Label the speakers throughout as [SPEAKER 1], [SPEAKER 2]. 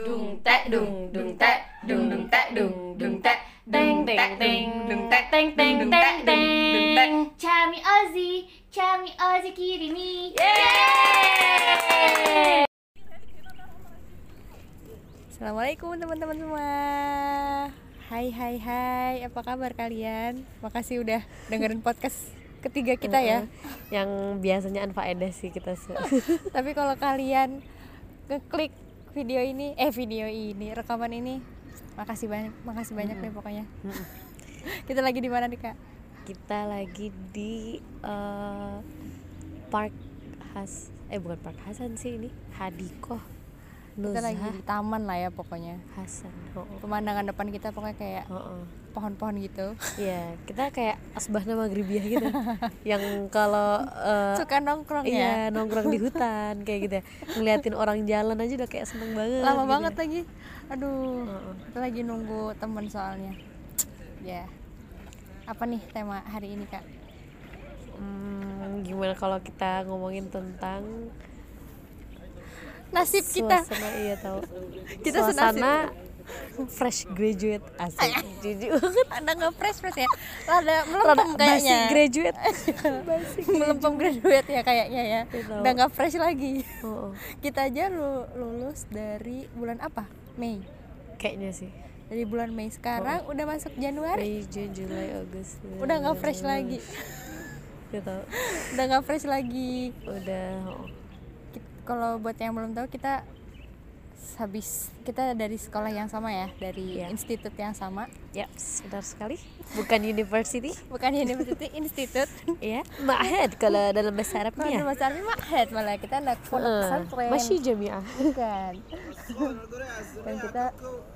[SPEAKER 1] Dung tek dung dung tek dung dung tek dung dung tek
[SPEAKER 2] Teng teng teng.
[SPEAKER 1] dung tek
[SPEAKER 2] teng teng
[SPEAKER 1] dung tek dung dung tek
[SPEAKER 2] Chami Ozzy Chami Ozzy Kirimi
[SPEAKER 1] Yeay!
[SPEAKER 3] Assalamualaikum teman-teman semua. Hai hai hai. Apa kabar kalian? Makasih udah dengerin podcast ketiga kita ya.
[SPEAKER 4] Yang biasanya anfaedah sih kita
[SPEAKER 3] Tapi kalau kalian ngeklik video ini Eh video ini, rekaman ini. Makasih banyak, makasih banyak deh pokoknya. Kita lagi di mana nih kak?
[SPEAKER 4] kita lagi di eh, Park Has eh bukan Park Hasan sih ini. Hadiko
[SPEAKER 3] Kita lagi
[SPEAKER 4] Nuzha
[SPEAKER 3] di taman lah ya pokoknya.
[SPEAKER 4] Hasan. Oh, oh.
[SPEAKER 3] Pemandangan depan kita pokoknya kayak
[SPEAKER 4] Oh, oh.
[SPEAKER 3] Pohon-pohon gitu.
[SPEAKER 4] Iya, kita kayak asbahna maghribiyah gitu. Yang kalau eh,
[SPEAKER 3] Suka nongkrong
[SPEAKER 4] iya
[SPEAKER 3] ya?
[SPEAKER 4] nongkrong di hutan kayak gitu ya. Ngeliatin orang jalan aja udah kayak seneng banget
[SPEAKER 3] Lama
[SPEAKER 4] gitu
[SPEAKER 3] banget
[SPEAKER 4] ya.
[SPEAKER 3] lagi. Aduh. Kita lagi nunggu temen soalnya. Ya. Apa nih tema hari ini kak?
[SPEAKER 4] Hmm, gimana kalau kita ngomongin tentang
[SPEAKER 3] Nasib kita.
[SPEAKER 4] suasana iya tahu.
[SPEAKER 3] Kita
[SPEAKER 4] suasana fresh graduate asik. Jujur banget.
[SPEAKER 3] Ada nggak fresh fresh ya? Ada melempem kayaknya.
[SPEAKER 4] graduate.
[SPEAKER 3] Melempem graduate. ya kayaknya ya. Udah nggak fresh lagi.
[SPEAKER 4] Oh, oh.
[SPEAKER 3] Kita aja lu- lulus dari bulan apa? Mei.
[SPEAKER 4] Kayaknya sih.
[SPEAKER 3] Dari bulan Mei sekarang udah masuk Januari.
[SPEAKER 4] Mei Juni Juli Agustus
[SPEAKER 3] Udah nggak fresh lagi.
[SPEAKER 4] Gitu
[SPEAKER 3] Udah nggak fresh lagi.
[SPEAKER 4] Udah oh.
[SPEAKER 3] Kalau buat yang belum tahu kita habis kita dari sekolah yang sama ya dari
[SPEAKER 4] Iya.
[SPEAKER 3] institut yang sama.
[SPEAKER 4] Ya benar sekali. Bukan university.
[SPEAKER 3] Bukan university institut.
[SPEAKER 4] Ya ma'had kalau dalam bahasa
[SPEAKER 3] kalau
[SPEAKER 4] Arabnya.
[SPEAKER 3] bahasa Arabnya mahed malah. Kita anak pesantren.
[SPEAKER 4] masih jamiah.
[SPEAKER 3] Bukan. Dan kita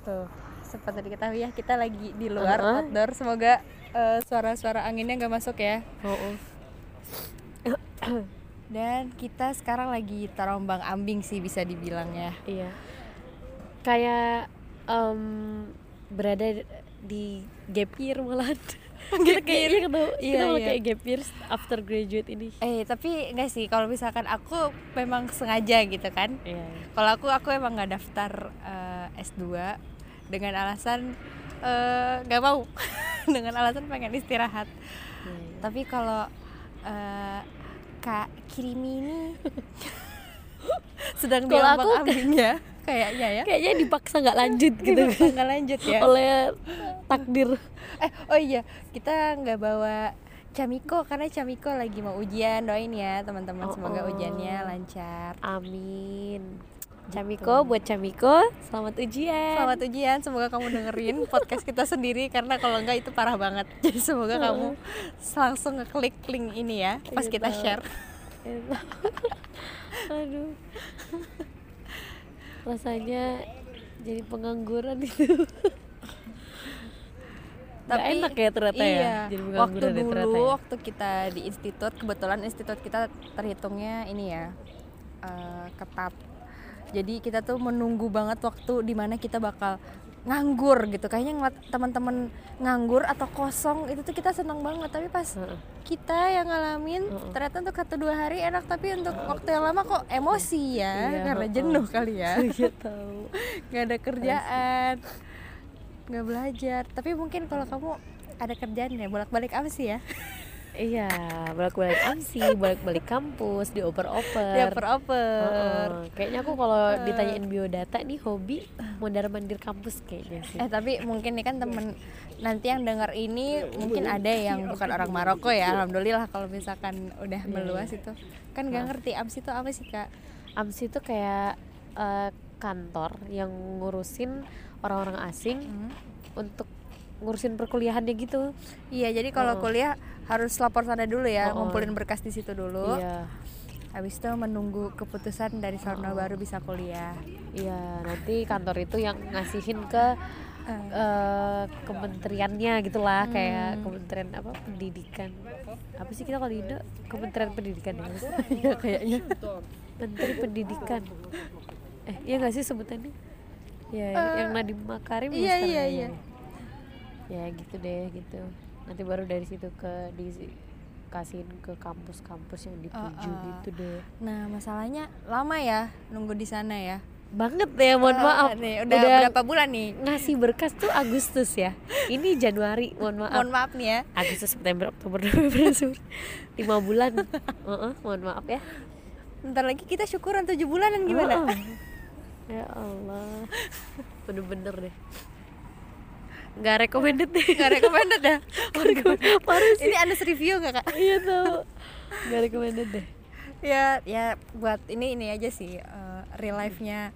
[SPEAKER 3] tuh sempat tadi ketahui ya kita lagi di luar
[SPEAKER 4] Uh-uh.
[SPEAKER 3] outdoor. Semoga eh, suara-suara anginnya nggak masuk ya.
[SPEAKER 4] Oh, oh.
[SPEAKER 3] Dan kita sekarang lagi terombang ambing sih bisa dibilang ya.
[SPEAKER 4] Iya. Kayak em, berada di gap year malahan. Kita kayaknya ketemu
[SPEAKER 3] Iya,
[SPEAKER 4] kita
[SPEAKER 3] iya.
[SPEAKER 4] kayak gap year after graduate ini.
[SPEAKER 3] Eh tapi enggak sih kalau misalkan aku memang sengaja gitu kan.
[SPEAKER 4] Iya
[SPEAKER 3] kalau aku aku emang nggak daftar eh, S2 dengan alasan eh, nggak mau. Dengan alasan pengen istirahat.
[SPEAKER 4] Iya.
[SPEAKER 3] tapi kalau eh, kak kirimi ini. Sedang diombang
[SPEAKER 4] aku-
[SPEAKER 3] ambing ya. Kayaknya ya.
[SPEAKER 4] Kayaknya dipaksa nggak lanjut gitu.
[SPEAKER 3] Nggak lanjut ya.
[SPEAKER 4] Oleh takdir.
[SPEAKER 3] Eh oh iya. Kita nggak bawa Camiko karena Camiko lagi mau ujian. Doain ya teman-teman.
[SPEAKER 4] Oh,
[SPEAKER 3] semoga
[SPEAKER 4] oh.
[SPEAKER 3] ujiannya lancar.
[SPEAKER 4] Amin Camiko buat Camiko selamat ujian
[SPEAKER 3] Selamat ujian, semoga kamu dengerin podcast kita sendiri karena kalau enggak itu parah banget. Jadi semoga kamu langsung ngeklik link ini ya pas
[SPEAKER 4] Iya,
[SPEAKER 3] kita
[SPEAKER 4] tahu.
[SPEAKER 3] share.
[SPEAKER 4] aduh rasanya jadi pengangguran itu
[SPEAKER 3] Tapi
[SPEAKER 4] enak ya ternyata
[SPEAKER 3] iya,
[SPEAKER 4] ya jadi
[SPEAKER 3] waktu
[SPEAKER 4] ya
[SPEAKER 3] dulu
[SPEAKER 4] ternyata ya.
[SPEAKER 3] waktu kita di institut, kebetulan institut kita terhitungnya ini ya eh, ketat. Jadi kita tuh menunggu banget waktu di mana kita bakal nganggur gitu. Kayaknya ngeliat teman-teman nganggur atau kosong itu tuh kita senang banget. Tapi pas
[SPEAKER 4] Heeh.
[SPEAKER 3] kita yang ngalamin
[SPEAKER 4] Heeh.
[SPEAKER 3] ternyata untuk satu dua hari enak tapi untuk waktu yang lama kok emosi ya
[SPEAKER 4] Iya,
[SPEAKER 3] karena jenuh kali ya
[SPEAKER 4] Iya tahu
[SPEAKER 3] nggak ada kerjaan nggak belajar tapi mungkin kalau kamu ada kerjaan ya bolak balik apa sih ya
[SPEAKER 4] iya balik balik amsi balik balik kampus dioper-oper.
[SPEAKER 3] Ya oper oper
[SPEAKER 4] Heeh. kayaknya aku kalau ditanyain biodata nih hobi mondar mandir kampus kayaknya sih.
[SPEAKER 3] Eh tapi mungkin nih kan temen nanti yang dengar ini mungkin ada yang bukan orang Maroko ya alhamdulillah kalau misalkan udah
[SPEAKER 4] Iya,
[SPEAKER 3] meluas itu. Kan nggak ngerti amsi itu apa sih kak?
[SPEAKER 4] Amsi itu kayak eh, kantor yang ngurusin orang-orang asing
[SPEAKER 3] Hmm.
[SPEAKER 4] untuk ngurusin perkuliahannya gitu.
[SPEAKER 3] Iya jadi kalau
[SPEAKER 4] Oh.
[SPEAKER 3] kuliah harus lapor sana dulu ya
[SPEAKER 4] Oh, oh.
[SPEAKER 3] ngumpulin berkas di situ dulu.
[SPEAKER 4] Iya.
[SPEAKER 3] Habis itu menunggu keputusan dari sana baru bisa kuliah.
[SPEAKER 4] Iya nanti kantor itu yang ngasihin ke
[SPEAKER 3] Eh,
[SPEAKER 4] eh, kementeriannya gitulah kayak
[SPEAKER 3] Hmm.
[SPEAKER 4] kementerian apa pendidikan. Apa sih kita kalau di Indo? Kementerian pendidikan ya?
[SPEAKER 3] Ya kayaknya.
[SPEAKER 4] Menteri pendidikan. Eh iya nggak sih sebutannya? Ya yang Nadiem Makarim ya
[SPEAKER 3] iya,
[SPEAKER 4] sekarang
[SPEAKER 3] iya,
[SPEAKER 4] ya.
[SPEAKER 3] iya.
[SPEAKER 4] Ya gitu deh gitu. Nanti baru dari situ ke dikasihin ke kampus-kampus yang dituju
[SPEAKER 3] Uh-uh.
[SPEAKER 4] gitu deh.
[SPEAKER 3] Nah masalahnya lama ya nunggu di sana ya?
[SPEAKER 4] Banget ya mohon
[SPEAKER 3] Eh,
[SPEAKER 4] maaf.
[SPEAKER 3] nih udah, berapa bulan nih?
[SPEAKER 4] ngasih berkas tuh Agustus ya. Ini Januari mohon maaf.
[SPEAKER 3] Mohon maaf nih ya.
[SPEAKER 4] Agustus September Oktober November Desember. Lima bulan. Heeh, mohon maaf ya.
[SPEAKER 3] Ntar lagi kita syukuran tujuh bulanan gimana?
[SPEAKER 4] Heeh. ya Allah. Bener-bener deh nggak recommended. Deh
[SPEAKER 3] nggak recommended ya?
[SPEAKER 4] Parah sih.
[SPEAKER 3] Ini ada review nggak kak?
[SPEAKER 4] Iya tau nggak recommended deh.
[SPEAKER 3] Ya ya buat ini ini aja sih eh, real life nya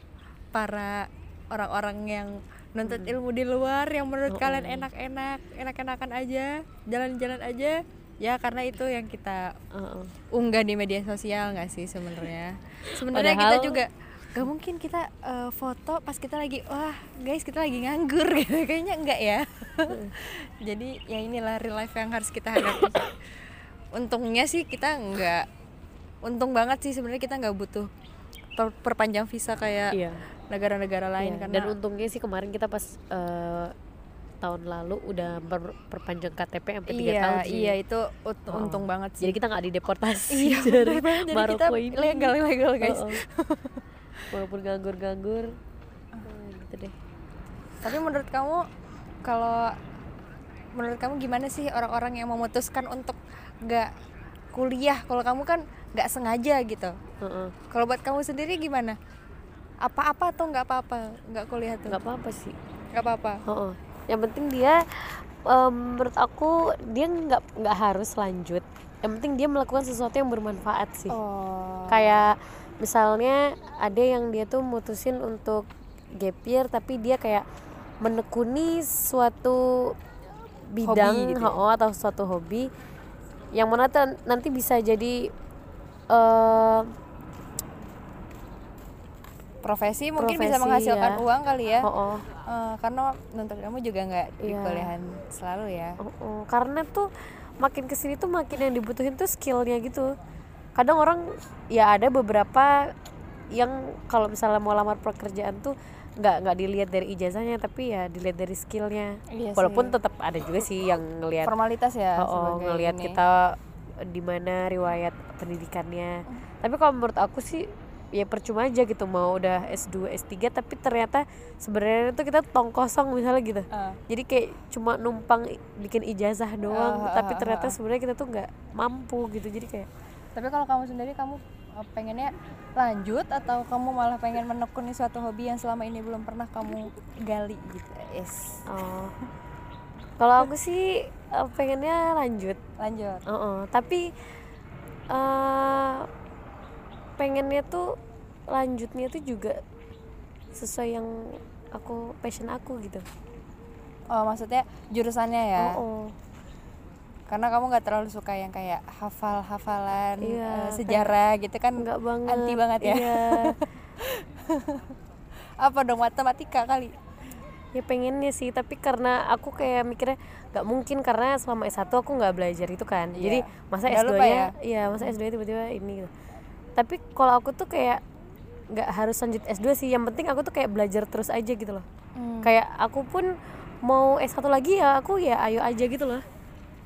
[SPEAKER 3] para orang-orang yang nuntut ilmu di luar yang menurut
[SPEAKER 4] Oh,
[SPEAKER 3] kalian
[SPEAKER 4] oh.
[SPEAKER 3] enak-enak enak-enakan aja jalan-jalan aja. Ya karena itu yang kita
[SPEAKER 4] Heeh.
[SPEAKER 3] unggah di media sosial nggak sih sebenarnya? Sebenarnya kita juga gak mungkin kita eh, foto pas kita lagi wah guys kita lagi nganggur gitu kayaknya enggak ya jadi ya inilah real life yang harus kita hadapi untungnya sih kita nggak untung banget sih sebenarnya kita nggak butuh per- perpanjang visa kayak
[SPEAKER 4] iya
[SPEAKER 3] negara-negara lain
[SPEAKER 4] Iya,
[SPEAKER 3] karena
[SPEAKER 4] dan untungnya sih kemarin kita pas eh, tahun lalu udah per- perpanjang KTP sampai tiga
[SPEAKER 3] iya
[SPEAKER 4] tahun sih.
[SPEAKER 3] iya itu ut-
[SPEAKER 4] Oh.
[SPEAKER 3] untung banget sih
[SPEAKER 4] jadi kita nggak dideportasi
[SPEAKER 3] iya
[SPEAKER 4] dari
[SPEAKER 3] banget. jadi kita
[SPEAKER 4] Maroko ini
[SPEAKER 3] legal legal guys
[SPEAKER 4] Oh, oh. Walaupun nganggur-nganggur eh, gitu deh
[SPEAKER 3] Tapi menurut kamu kalau menurut kamu gimana sih orang-orang yang memutuskan untuk nggak kuliah? Kalau kamu kan nggak sengaja gitu.
[SPEAKER 4] Heeh.
[SPEAKER 3] Kalau buat kamu sendiri gimana? Apa-apa atau nggak apa-apa nggak kuliah tuh?
[SPEAKER 4] nggak apa-apa sih
[SPEAKER 3] Nggak apa-apa.
[SPEAKER 4] Heeh. yang penting dia em, menurut aku dia nggak nggak harus lanjut yang penting dia melakukan sesuatu yang bermanfaat sih
[SPEAKER 3] Oh.
[SPEAKER 4] kayak misalnya ada yang dia tuh mutusin untuk gap year tapi dia kayak menekuni suatu bidang
[SPEAKER 3] gitu ya?
[SPEAKER 4] ho, atau suatu hobi yang mana nanti bisa jadi eh
[SPEAKER 3] profesi mungkin bisa
[SPEAKER 4] Profesi,
[SPEAKER 3] menghasilkan
[SPEAKER 4] ya.
[SPEAKER 3] uang kali ya.
[SPEAKER 4] ho.
[SPEAKER 3] Eh, karena nuntut kamu juga nggak di
[SPEAKER 4] Iya.
[SPEAKER 3] kuliahan selalu ya.
[SPEAKER 4] Oh, oh. karena tuh makin ke sini tuh makin yang dibutuhin tuh skillnya gitu kadang orang ya ada beberapa yang kalau misalnya mau lamar pekerjaan tuh nggak nggak dilihat dari ijazahnya tapi ya dilihat dari skillnya.
[SPEAKER 3] Iya
[SPEAKER 4] walaupun tetap ada juga sih yang ngelihat
[SPEAKER 3] formalitas ya
[SPEAKER 4] oh, oh, ngelihat kita di mana riwayat pendidikannya. Tapi kalau menurut aku sih ya percuma aja gitu mau udah S2 S3 tapi ternyata sebenarnya tuh kita tong kosong misalnya gitu.
[SPEAKER 3] Ah.
[SPEAKER 4] jadi kayak cuma numpang bikin ijazah doang
[SPEAKER 3] Ah, ah,
[SPEAKER 4] tapi
[SPEAKER 3] ah,
[SPEAKER 4] ternyata sebenarnya kita tuh nggak mampu gitu. Jadi kayak
[SPEAKER 3] Tapi kalau kamu sendiri kamu eh, pengennya lanjut atau kamu malah pengen menekuni suatu hobi yang selama ini belum pernah kamu gali gitu. Yes.
[SPEAKER 4] oh kalau aku sih eh, pengennya lanjut
[SPEAKER 3] Lanjut.
[SPEAKER 4] Oh, oh. tapi eh pengennya tuh lanjutnya tuh juga sesuai yang aku passion aku gitu
[SPEAKER 3] Oh, maksudnya jurusannya ya.
[SPEAKER 4] oh, oh.
[SPEAKER 3] Karena kamu nggak terlalu suka yang kayak hafal-hafalan
[SPEAKER 4] Iya,
[SPEAKER 3] eh, sejarah gitu kan.
[SPEAKER 4] enggak banget
[SPEAKER 3] Anti banget ya.
[SPEAKER 4] iya.
[SPEAKER 3] Apa dong matematika kali?
[SPEAKER 4] ya pengennya sih tapi karena aku kayak mikirnya nggak mungkin karena selama S1 aku nggak belajar itu kan
[SPEAKER 3] Iya.
[SPEAKER 4] jadi masa
[SPEAKER 3] Udah
[SPEAKER 4] S2
[SPEAKER 3] lupa
[SPEAKER 4] nya
[SPEAKER 3] ya?
[SPEAKER 4] iya masa S2 tiba-tiba ini gitu tapi kalau aku tuh kayak nggak harus lanjut S2 sih yang penting aku tuh kayak belajar terus aja gitu loh
[SPEAKER 3] Hmm.
[SPEAKER 4] kayak aku pun mau S1 lagi ya aku ya ayo aja gitu loh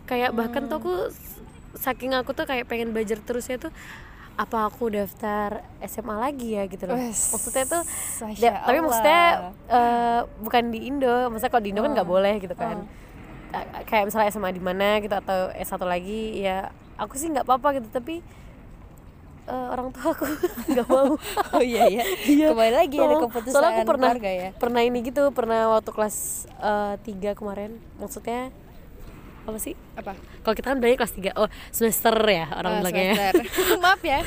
[SPEAKER 4] kayak bahkan tuh aku saking aku tuh kayak pengen belajar terus ya tuh apa aku daftar SMA lagi ya gitu loh. Maksudnya tuh da- tapi maksudnya eh, bukan di Indo maksudnya kalau di Indo kan nggak boleh gitu kan. Eh, kayak misalnya SMA di mana gitu atau S1 lagi ya aku sih nggak apa-apa gitu tapi eh, orang tua aku nggak mau.
[SPEAKER 3] Oh iya ya. Kembali lagi ada
[SPEAKER 4] Oh,
[SPEAKER 3] keputusan
[SPEAKER 4] soalnya aku pernah
[SPEAKER 3] keluarga ya.
[SPEAKER 4] pernah ini gitu pernah waktu kelas eh, tiga kemarin. Maksudnya apa sih
[SPEAKER 3] Apa?
[SPEAKER 4] kalau kita kan belajar kelas 3 oh semester ya orang bilangnya
[SPEAKER 3] semester. Maaf ya.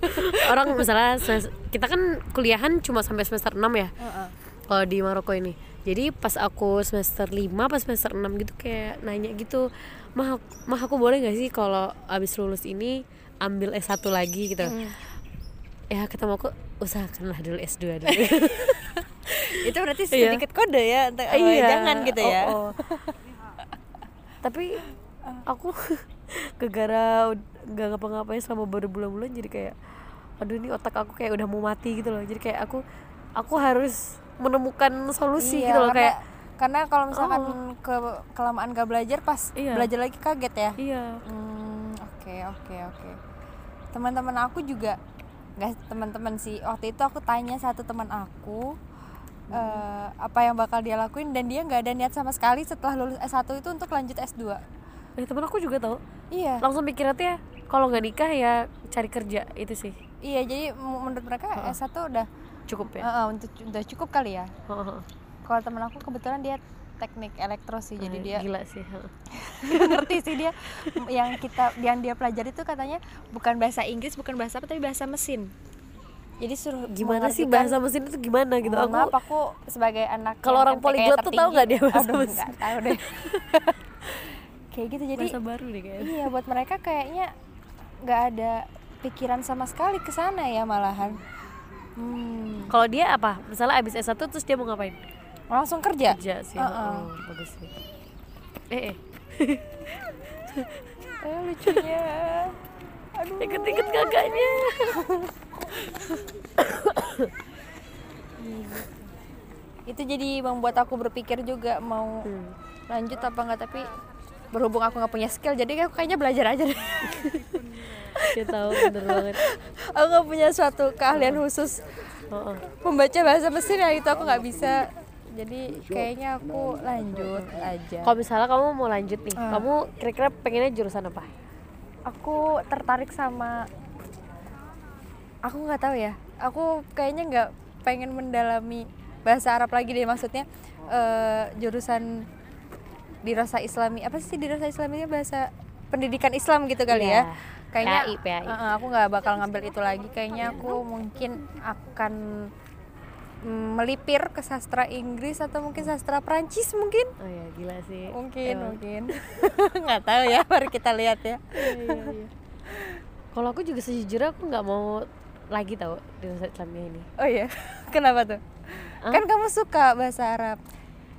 [SPEAKER 4] orang misalnya semester- kita kan kuliahan cuma sampai semester 6 ya
[SPEAKER 3] Heeh.
[SPEAKER 4] kalau di Maroko ini jadi pas aku semester 5 pas semester 6 gitu kayak nanya gitu mah mah aku boleh gak sih kalau abis lulus ini ambil S1 lagi gitu ya kata mau aku usahakanlah dulu S2 dulu
[SPEAKER 3] Itu berarti
[SPEAKER 4] Iya.
[SPEAKER 3] sedikit kode ya oh, jangan gitu ya.
[SPEAKER 4] oh, oh. Tapi aku gegara ud- nggak ngapa-ngapain selama baru bulan-bulan jadi kayak aduh ini otak aku kayak udah mau mati gitu loh jadi kayak aku aku harus menemukan solusi
[SPEAKER 3] Iya,
[SPEAKER 4] gitu loh
[SPEAKER 3] karena,
[SPEAKER 4] kayak
[SPEAKER 3] karena kalau misalkan ke kelamaan gak belajar pas
[SPEAKER 4] Iya.
[SPEAKER 3] belajar lagi kaget ya.
[SPEAKER 4] iya
[SPEAKER 3] Hmm, oke oke oke. Teman-teman aku juga nggak teman-teman sih waktu itu aku tanya satu teman aku eh, apa yang bakal dia lakuin dan dia nggak ada niat sama sekali setelah lulus S1 itu untuk lanjut S2
[SPEAKER 4] eh temen aku juga tau.
[SPEAKER 3] Iya.
[SPEAKER 4] Langsung mikirnya tuh ya kalau nggak nikah ya cari kerja itu sih.
[SPEAKER 3] Iya jadi menurut mereka S1 udah
[SPEAKER 4] cukup ya?
[SPEAKER 3] Eh, untuk udah cukup kali ya?
[SPEAKER 4] Heeh.
[SPEAKER 3] kalau teman aku kebetulan dia teknik elektro sih jadi dia
[SPEAKER 4] gila sih heeh.
[SPEAKER 3] ngerti sih dia. Yang kita yang dia pelajari itu katanya bukan bahasa Inggris bukan bahasa apa tapi bahasa mesin jadi suruh
[SPEAKER 4] gimana sih
[SPEAKER 3] mengartikan-
[SPEAKER 4] bahasa mesin itu gimana gitu? Aku
[SPEAKER 3] maaf aku sebagai anak
[SPEAKER 4] Kalau orang
[SPEAKER 3] MTK
[SPEAKER 4] polyglot tuh tahu nggak dia bahasa
[SPEAKER 3] Aduh,
[SPEAKER 4] mesin?
[SPEAKER 3] nggak tahu deh. Kayak gitu jadi
[SPEAKER 4] bahasa baru deh kayaknya.
[SPEAKER 3] Iya buat mereka kayaknya nggak ada pikiran sama sekali ke sana ya malahan. Hmm,
[SPEAKER 4] kalau dia apa? Misalnya abis S1 terus dia mau ngapain?
[SPEAKER 3] Langsung kerja?
[SPEAKER 4] Kerja sih
[SPEAKER 3] Heeh.
[SPEAKER 4] oh, bagus sih. Eh eh.
[SPEAKER 3] Eh, lucunya. Aduh
[SPEAKER 4] ikut-ikut kakaknya
[SPEAKER 3] itu jadi membuat aku berpikir juga mau
[SPEAKER 4] Hmm.
[SPEAKER 3] lanjut apa enggak tapi berhubung aku nggak punya skill jadi aku kayaknya belajar aja deh.
[SPEAKER 4] Dia tahu bener banget.
[SPEAKER 3] Aku nggak punya suatu keahlian khusus membaca bahasa mesin ya itu aku nggak bisa. Jadi kayaknya aku lanjut aja.
[SPEAKER 4] Kalau misalnya kamu mau lanjut nih
[SPEAKER 3] Ah.
[SPEAKER 4] kamu kira-kira pengennya jurusan apa?
[SPEAKER 3] Aku tertarik sama aku nggak tahu ya. Aku kayaknya nggak pengen mendalami bahasa Arab lagi deh. Maksudnya eh, jurusan dirasa Islami apa sih dirasa Islaminya bahasa pendidikan Islam gitu kali
[SPEAKER 4] Iya.
[SPEAKER 3] ya kayaknya
[SPEAKER 4] PAI, PAI.
[SPEAKER 3] eh, aku nggak bakal ngambil itu lagi. Kayaknya aku mungkin akan mm, melipir ke sastra Inggris atau mungkin sastra Prancis mungkin.
[SPEAKER 4] Oh ya gila sih.
[SPEAKER 3] Mungkin
[SPEAKER 4] Emang.
[SPEAKER 3] mungkin. Nggak tahu ya mari kita lihat ya.
[SPEAKER 4] Iya, iya, iya. kalau aku juga sejujurnya aku nggak mau lagi tahu di Nusa Islamnya ini
[SPEAKER 3] Oh iya, kenapa tuh? Kan kamu suka bahasa Arab.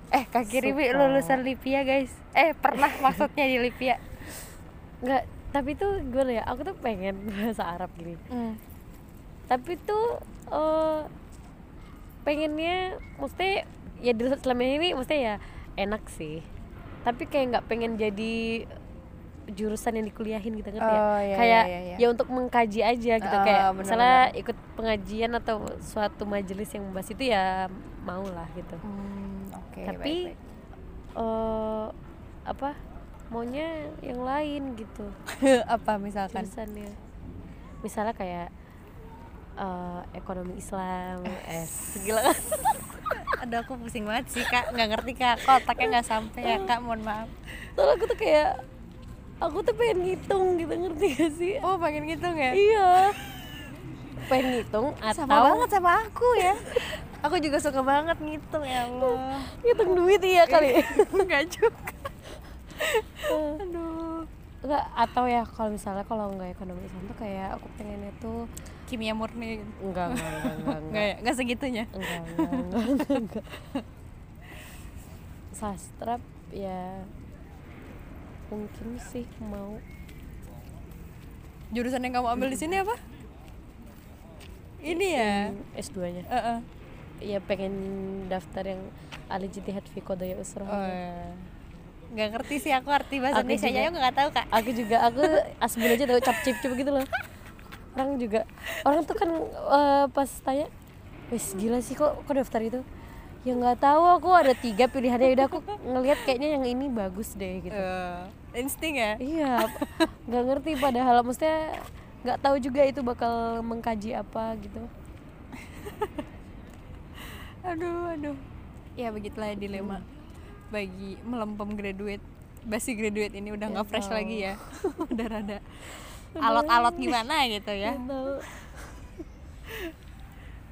[SPEAKER 3] Eh, Kak Kiribi
[SPEAKER 4] Suka.
[SPEAKER 3] lulusan Lipia, guys. Eh, pernah maksudnya di Lipia.
[SPEAKER 4] nggak tapi tuh gimana ya aku tuh pengen bahasa Arab gini
[SPEAKER 3] Hmm.
[SPEAKER 4] tapi tuh eh, pengennya mesti ya di Islamnya ini mesti ya enak sih tapi kayak nggak pengen jadi jurusan yang dikuliahin gitu ngerti ya
[SPEAKER 3] Oh, iya,
[SPEAKER 4] kayak
[SPEAKER 3] iya, iya.
[SPEAKER 4] ya untuk mengkaji aja gitu
[SPEAKER 3] Oh,
[SPEAKER 4] kayak
[SPEAKER 3] bener-bener.
[SPEAKER 4] misalnya ikut pengajian atau suatu majelis yang membahas itu ya mau lah gitu
[SPEAKER 3] Hmm, oke.
[SPEAKER 4] tapi
[SPEAKER 3] baik-baik.
[SPEAKER 4] eh apa maunya yang lain gitu
[SPEAKER 3] apa misalkan?
[SPEAKER 4] jurusannya misalnya kayak eh, ekonomi Islam eh gila kan
[SPEAKER 3] Aduh, aku pusing banget sih, Kak. nggak ngerti, Kak. Kok otaknya nggak sampai ya, Kak. Mohon maaf.
[SPEAKER 4] soalnya aku tuh kayak aku tuh pengen ngitung gitu ngerti gak sih
[SPEAKER 3] Oh, pengen gitu nggak?
[SPEAKER 4] iya pengen ngitung atau
[SPEAKER 3] Sama banget sama aku ya. aku juga suka banget ngitung ya Allah.
[SPEAKER 4] ngitung duit iya kali
[SPEAKER 3] Enggak juga. Aduh.
[SPEAKER 4] enggak atau ya kalau misalnya kalau nggak ekonomi Islam tuh kayak aku pengennya tuh
[SPEAKER 3] Kimia murni. gitu.
[SPEAKER 4] enggak enggak enggak enggak
[SPEAKER 3] Enggak ya? Enggak segitunya.
[SPEAKER 4] enggak enggak enggak, enggak, enggak. sastra ya mungkin sih mau
[SPEAKER 3] Jurusan yang kamu ambil di sini apa? Ini ya.
[SPEAKER 4] S2 nya
[SPEAKER 3] Heeh.
[SPEAKER 4] ya pengen daftar yang Ali Jitihad fi Usroh
[SPEAKER 3] Oh, iya. Nggak ngerti sih aku arti bahasa
[SPEAKER 4] Aku
[SPEAKER 3] Indonesia
[SPEAKER 4] juga.
[SPEAKER 3] nya nggak tahu kak.
[SPEAKER 4] aku juga aku asbun aja tahu cap cip cip gitu loh orang juga orang tuh kan eh, pas tanya wes gila sih kok kok daftar itu ya nggak tahu aku ada tiga pilihannya udah aku ngelihat kayaknya yang ini bagus deh gitu
[SPEAKER 3] Eh, insting ya.
[SPEAKER 4] iya nggak ngerti padahal maksudnya nggak tahu juga itu bakal mengkaji apa gitu
[SPEAKER 3] Aduh aduh. Ya begitulah ya dilema bagi melempem graduate. Basi graduate ini udah nggak fresh lagi ya. udah rada alot-alot gimana gitu ya.
[SPEAKER 4] Tahu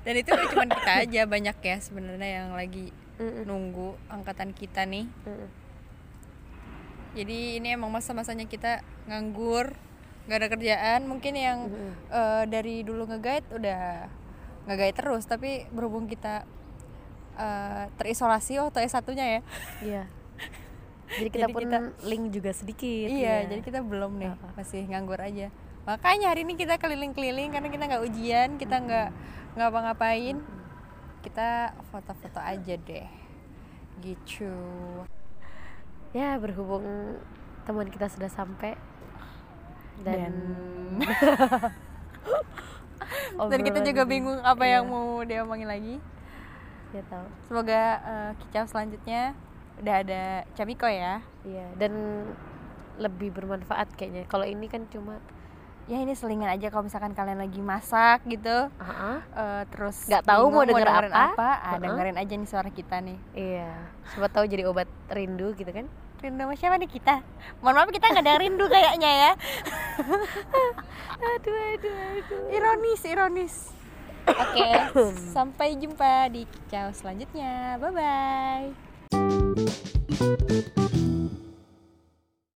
[SPEAKER 3] Dan itu cuma kita aja banyak ya sebenarnya yang lagi
[SPEAKER 4] Mm-mm.
[SPEAKER 3] nunggu angkatan kita nih.
[SPEAKER 4] Mm-mm.
[SPEAKER 3] Jadi ini emang masa-masanya kita nganggur, nggak ada kerjaan. Mungkin yang eh, dari dulu nge-guide udah nge-guide terus, tapi berhubung kita eh, terisolasi waktu S1-nya ya.
[SPEAKER 4] Iya. Jadi kita
[SPEAKER 3] Jadi
[SPEAKER 4] pun
[SPEAKER 3] kita-
[SPEAKER 4] link juga sedikit.
[SPEAKER 3] Iya,
[SPEAKER 4] ya.
[SPEAKER 3] jadi kita belum nih,
[SPEAKER 4] Uh-uh.
[SPEAKER 3] masih nganggur aja. Makanya hari ini kita keliling-keliling karena kita nggak ujian, kita nggak ngapa-ngapain. Kita foto-foto aja deh. Gitu.
[SPEAKER 4] ya berhubung teman kita sudah sampai dan,
[SPEAKER 3] dan kita
[SPEAKER 4] obrolan
[SPEAKER 3] juga bingung apa
[SPEAKER 4] Iya,
[SPEAKER 3] yang mau dia omongin lagi.
[SPEAKER 4] Ya tahu.
[SPEAKER 3] Semoga eh, kicau selanjutnya. Udah ada Camiko ya.
[SPEAKER 4] Iya dan lebih bermanfaat kayaknya. Kalau ini kan cuma
[SPEAKER 3] ya ini selingan aja kalau misalkan kalian lagi masak gitu.
[SPEAKER 4] Ah
[SPEAKER 3] eh, terus
[SPEAKER 4] Nggak tahu mau denger
[SPEAKER 3] dengerin
[SPEAKER 4] apa.
[SPEAKER 3] ah,
[SPEAKER 4] Heeh.
[SPEAKER 3] dengerin aja nih suara kita nih.
[SPEAKER 4] Iya. Siapa tahu jadi obat rindu gitu kan?
[SPEAKER 3] Rindu sama siapa nih kita? Mohon maaf kita nggak ada rindu kayaknya ya.
[SPEAKER 4] Aduh aduh aduh.
[SPEAKER 3] Ironis ironis. Oke sampai jumpa di kicau selanjutnya. Bye bye